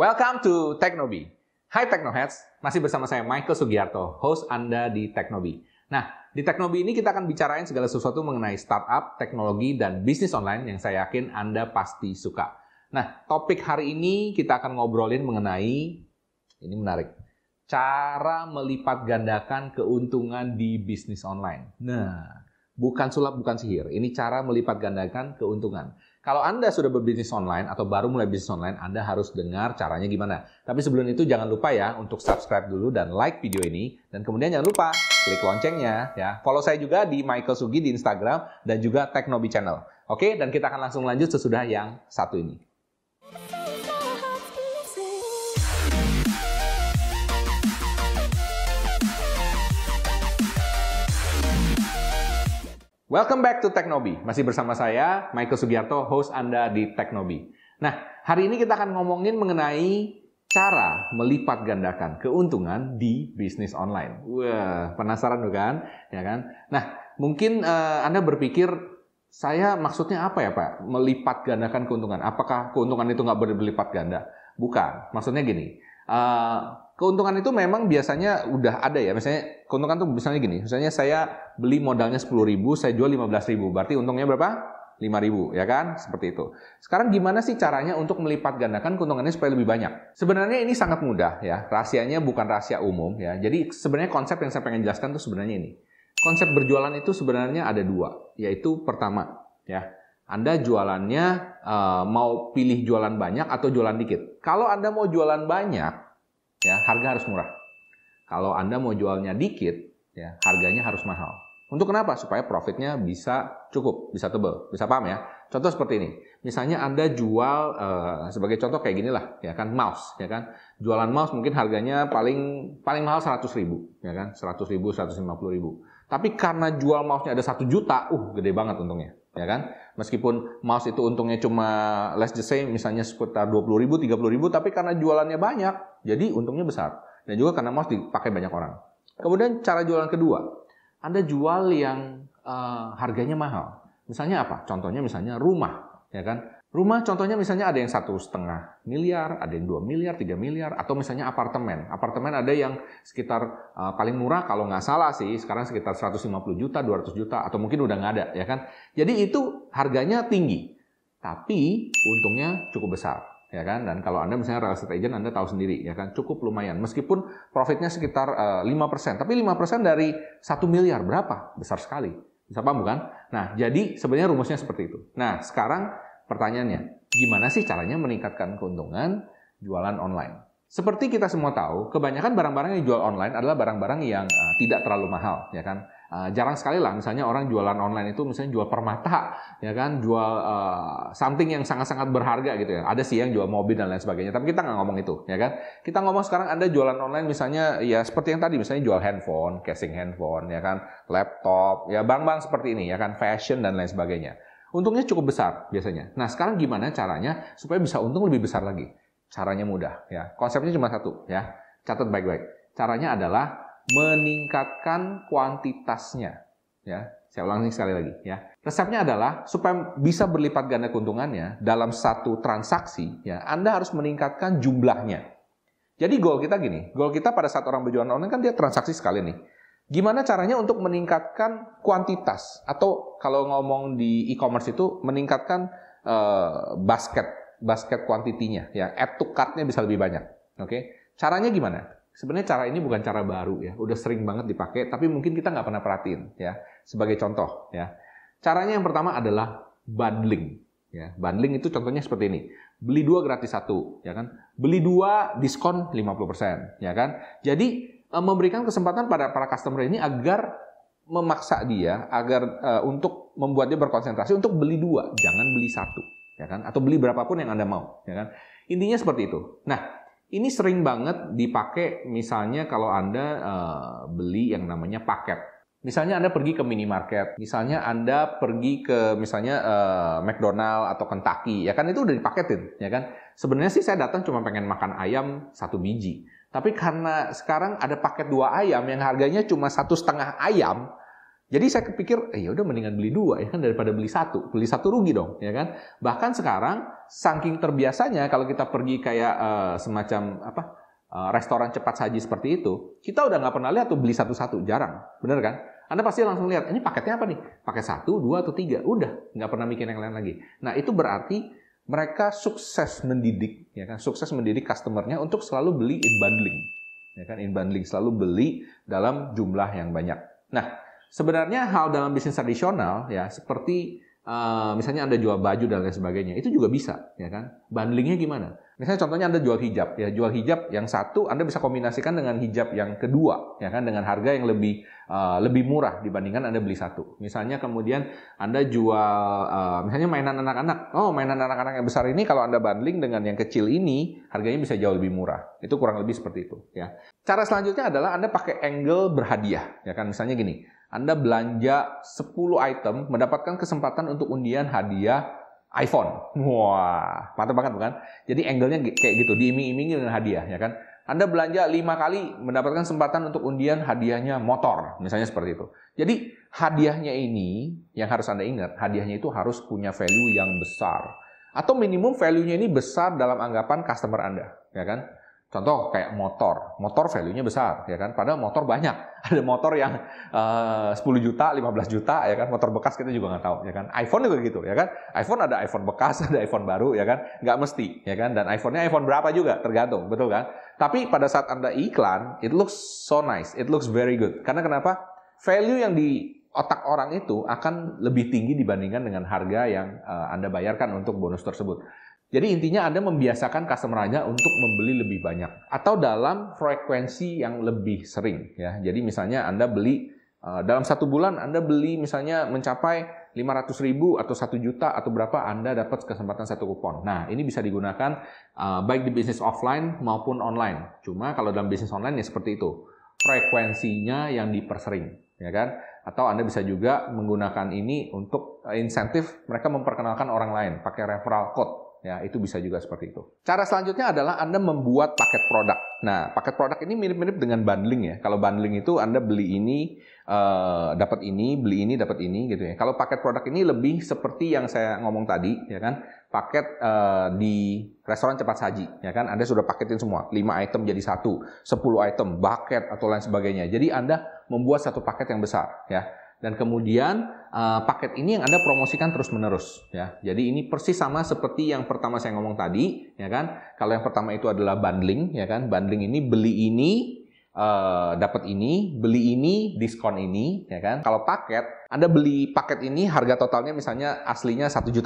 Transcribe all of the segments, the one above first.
Welcome to Teknobi. Hai Teknoheads, masih bersama saya Michael Sugiarto, host Anda di Teknobi. Nah, di Teknobi ini kita akan bicarain segala sesuatu mengenai startup, teknologi, dan bisnis online yang saya yakin Anda pasti suka. Nah, topik hari ini kita akan ngobrolin mengenai, ini menarik, cara melipat gandakan keuntungan di bisnis online. Nah, bukan sulap, bukan sihir. Ini cara melipat gandakan keuntungan. Kalau Anda sudah berbisnis online atau baru mulai bisnis online, Anda harus dengar caranya gimana. Tapi sebelum itu jangan lupa ya untuk subscribe dulu dan like video ini. Dan kemudian jangan lupa klik loncengnya ya. Follow saya juga di Michael Sugi di Instagram dan juga Teknobi Channel. Oke, dan kita akan langsung lanjut sesudah yang satu ini. Welcome back to Teknobi. Masih bersama saya, Michael Sugiarto, host Anda di Teknobi. Nah, hari ini kita akan ngomongin mengenai cara melipat gandakan keuntungan di bisnis online. Wah, penasaran bukan? Ya kan? Nah, mungkin uh, Anda berpikir, saya maksudnya apa ya Pak? Melipat gandakan keuntungan. Apakah keuntungan itu nggak berlipat ganda? Bukan. Maksudnya gini, uh, keuntungan itu memang biasanya udah ada ya. Misalnya keuntungan tuh misalnya gini, misalnya saya beli modalnya 10.000, saya jual 15.000, berarti untungnya berapa? 5.000 ya kan? Seperti itu. Sekarang gimana sih caranya untuk melipat gandakan keuntungannya supaya lebih banyak? Sebenarnya ini sangat mudah ya. Rahasianya bukan rahasia umum ya. Jadi sebenarnya konsep yang saya pengen jelaskan tuh sebenarnya ini. Konsep berjualan itu sebenarnya ada dua, yaitu pertama ya. Anda jualannya uh, mau pilih jualan banyak atau jualan dikit. Kalau Anda mau jualan banyak, ya harga harus murah. Kalau Anda mau jualnya dikit, ya harganya harus mahal. Untuk kenapa? Supaya profitnya bisa cukup, bisa tebal, bisa paham ya. Contoh seperti ini. Misalnya Anda jual uh, sebagai contoh kayak gini lah, ya kan mouse, ya kan. Jualan mouse mungkin harganya paling paling mahal 100 ribu, ya kan. 100 ribu, 150 ribu. Tapi karena jual mouse-nya ada satu juta, uh gede banget untungnya, ya kan. Meskipun mouse itu untungnya cuma let's just say misalnya sekitar 20 ribu, 30 ribu, tapi karena jualannya banyak, jadi untungnya besar. Dan juga karena mouse dipakai banyak orang. Kemudian cara jualan kedua, Anda jual yang uh, harganya mahal. Misalnya apa? Contohnya misalnya rumah, ya kan? Rumah contohnya misalnya ada yang satu setengah miliar, ada yang dua miliar, tiga miliar, atau misalnya apartemen. Apartemen ada yang sekitar uh, paling murah kalau nggak salah sih, sekarang sekitar 150 juta, 200 juta, atau mungkin udah nggak ada, ya kan? Jadi itu harganya tinggi, tapi untungnya cukup besar ya kan? Dan kalau Anda misalnya real estate agent, Anda tahu sendiri, ya kan? Cukup lumayan. Meskipun profitnya sekitar uh, eh, 5%, tapi 5% dari 1 miliar berapa? Besar sekali. Bisa paham bukan? Nah, jadi sebenarnya rumusnya seperti itu. Nah, sekarang pertanyaannya, gimana sih caranya meningkatkan keuntungan jualan online? Seperti kita semua tahu, kebanyakan barang-barang yang dijual online adalah barang-barang yang uh, tidak terlalu mahal, ya kan? Uh, jarang sekali lah, misalnya orang jualan online itu misalnya jual permata, ya kan, jual uh, something yang sangat-sangat berharga gitu ya. Ada sih yang jual mobil dan lain sebagainya, tapi kita nggak ngomong itu, ya kan. Kita ngomong sekarang Anda jualan online misalnya ya seperti yang tadi, misalnya jual handphone, casing handphone, ya kan, laptop, ya barang-barang seperti ini, ya kan, fashion dan lain sebagainya. Untungnya cukup besar biasanya. Nah sekarang gimana caranya supaya bisa untung lebih besar lagi? Caranya mudah, ya. Konsepnya cuma satu, ya. Catat baik-baik. Caranya adalah meningkatkan kuantitasnya. Ya, saya ulangi sekali lagi ya. Resepnya adalah supaya bisa berlipat ganda keuntungannya dalam satu transaksi, ya, Anda harus meningkatkan jumlahnya. Jadi goal kita gini, goal kita pada saat orang berjualan online kan dia transaksi sekali nih. Gimana caranya untuk meningkatkan kuantitas atau kalau ngomong di e-commerce itu meningkatkan uh, basket basket kuantitinya ya, add to cart-nya bisa lebih banyak. Oke. Okay? Caranya gimana? Sebenarnya cara ini bukan cara baru ya, udah sering banget dipakai, tapi mungkin kita nggak pernah perhatiin ya. Sebagai contoh ya, caranya yang pertama adalah bundling. Ya, bundling itu contohnya seperti ini. Beli dua gratis satu, ya kan? Beli dua diskon 50%, ya kan? Jadi memberikan kesempatan pada para customer ini agar memaksa dia agar uh, untuk membuat dia berkonsentrasi untuk beli dua, jangan beli satu, ya kan? Atau beli berapapun yang anda mau, ya kan? Intinya seperti itu. Nah, ini sering banget dipakai misalnya kalau Anda uh, beli yang namanya paket. Misalnya Anda pergi ke minimarket, misalnya Anda pergi ke misalnya uh, McDonald atau Kentucky, ya kan itu udah dipaketin, ya kan. Sebenarnya sih saya datang cuma pengen makan ayam satu biji, tapi karena sekarang ada paket dua ayam yang harganya cuma satu setengah ayam, Jadi saya kepikir, eh ya udah mendingan beli dua ya kan daripada beli satu. Beli satu rugi dong, ya kan? Bahkan sekarang saking terbiasanya kalau kita pergi kayak uh, semacam apa uh, restoran cepat saji seperti itu, kita udah nggak pernah lihat tuh beli satu-satu, jarang, bener kan? Anda pasti langsung lihat, ini paketnya apa nih? Pakai satu, dua, atau tiga, udah nggak pernah mikir yang lain lagi. Nah itu berarti mereka sukses mendidik, ya kan? Sukses mendidik customernya untuk selalu beli in bundling, ya kan? In bundling selalu beli dalam jumlah yang banyak. Nah Sebenarnya hal dalam bisnis tradisional ya seperti uh, misalnya Anda jual baju dan lain sebagainya itu juga bisa ya kan. Bundlingnya gimana? Misalnya contohnya Anda jual hijab ya, jual hijab yang satu Anda bisa kombinasikan dengan hijab yang kedua ya kan dengan harga yang lebih uh, lebih murah dibandingkan Anda beli satu. Misalnya kemudian Anda jual uh, misalnya mainan anak-anak. Oh, mainan anak-anak yang besar ini kalau Anda bundling dengan yang kecil ini harganya bisa jauh lebih murah. Itu kurang lebih seperti itu ya. Cara selanjutnya adalah Anda pakai angle berhadiah ya kan. Misalnya gini, anda belanja 10 item mendapatkan kesempatan untuk undian hadiah iPhone. Wah, mantap banget bukan? Jadi angle-nya kayak gitu, diiming-imingi dengan hadiah ya kan. Anda belanja 5 kali mendapatkan kesempatan untuk undian hadiahnya motor, misalnya seperti itu. Jadi hadiahnya ini yang harus Anda ingat, hadiahnya itu harus punya value yang besar. Atau minimum value-nya ini besar dalam anggapan customer Anda, ya kan? Contoh kayak motor, motor value-nya besar, ya kan? Padahal motor banyak. Ada motor yang uh, 10 juta, 15 juta, ya kan? Motor bekas kita juga nggak tahu, ya kan? iPhone juga gitu, ya kan? iPhone ada iPhone bekas, ada iPhone baru, ya kan? Nggak mesti, ya kan? Dan iPhone-nya iPhone berapa juga, tergantung, betul kan? Tapi pada saat Anda iklan, it looks so nice, it looks very good. Karena kenapa? Value yang di otak orang itu akan lebih tinggi dibandingkan dengan harga yang uh, Anda bayarkan untuk bonus tersebut. Jadi intinya Anda membiasakan customer Anda untuk membeli lebih banyak atau dalam frekuensi yang lebih sering ya. Jadi misalnya Anda beli uh, dalam satu bulan Anda beli misalnya mencapai 500 ribu atau 1 juta atau berapa Anda dapat kesempatan satu kupon. Nah ini bisa digunakan uh, baik di bisnis offline maupun online. Cuma kalau dalam bisnis online ya seperti itu frekuensinya yang dipersering ya kan atau Anda bisa juga menggunakan ini untuk insentif mereka memperkenalkan orang lain pakai referral code Ya, itu bisa juga seperti itu. Cara selanjutnya adalah Anda membuat paket produk. Nah, paket produk ini mirip-mirip dengan bundling ya. Kalau bundling itu Anda beli ini uh, dapat ini, beli ini dapat ini gitu ya. Kalau paket produk ini lebih seperti yang saya ngomong tadi ya kan, paket uh, di restoran cepat saji ya kan. Anda sudah paketin semua, 5 item jadi satu, 10 item, bucket atau lain sebagainya. Jadi Anda membuat satu paket yang besar ya dan kemudian uh, paket ini yang Anda promosikan terus-menerus ya. Jadi ini persis sama seperti yang pertama saya ngomong tadi ya kan. Kalau yang pertama itu adalah bundling ya kan. Bundling ini beli ini uh, dapat ini, beli ini, diskon ini ya kan. Kalau paket, Anda beli paket ini harga totalnya misalnya aslinya 1.500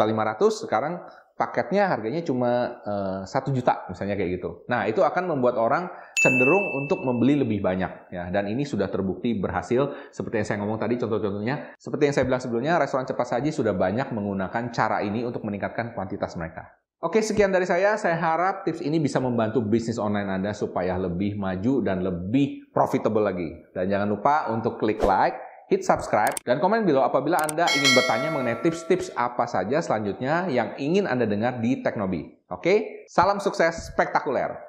sekarang paketnya harganya cuma eh, satu juta misalnya kayak gitu. Nah itu akan membuat orang cenderung untuk membeli lebih banyak ya dan ini sudah terbukti berhasil seperti yang saya ngomong tadi contoh-contohnya seperti yang saya bilang sebelumnya restoran cepat saji sudah banyak menggunakan cara ini untuk meningkatkan kuantitas mereka. Oke, sekian dari saya. Saya harap tips ini bisa membantu bisnis online Anda supaya lebih maju dan lebih profitable lagi. Dan jangan lupa untuk klik like, hit subscribe, dan komen below apabila Anda ingin bertanya mengenai tips-tips apa saja selanjutnya yang ingin Anda dengar di Teknobi. Oke, salam sukses spektakuler!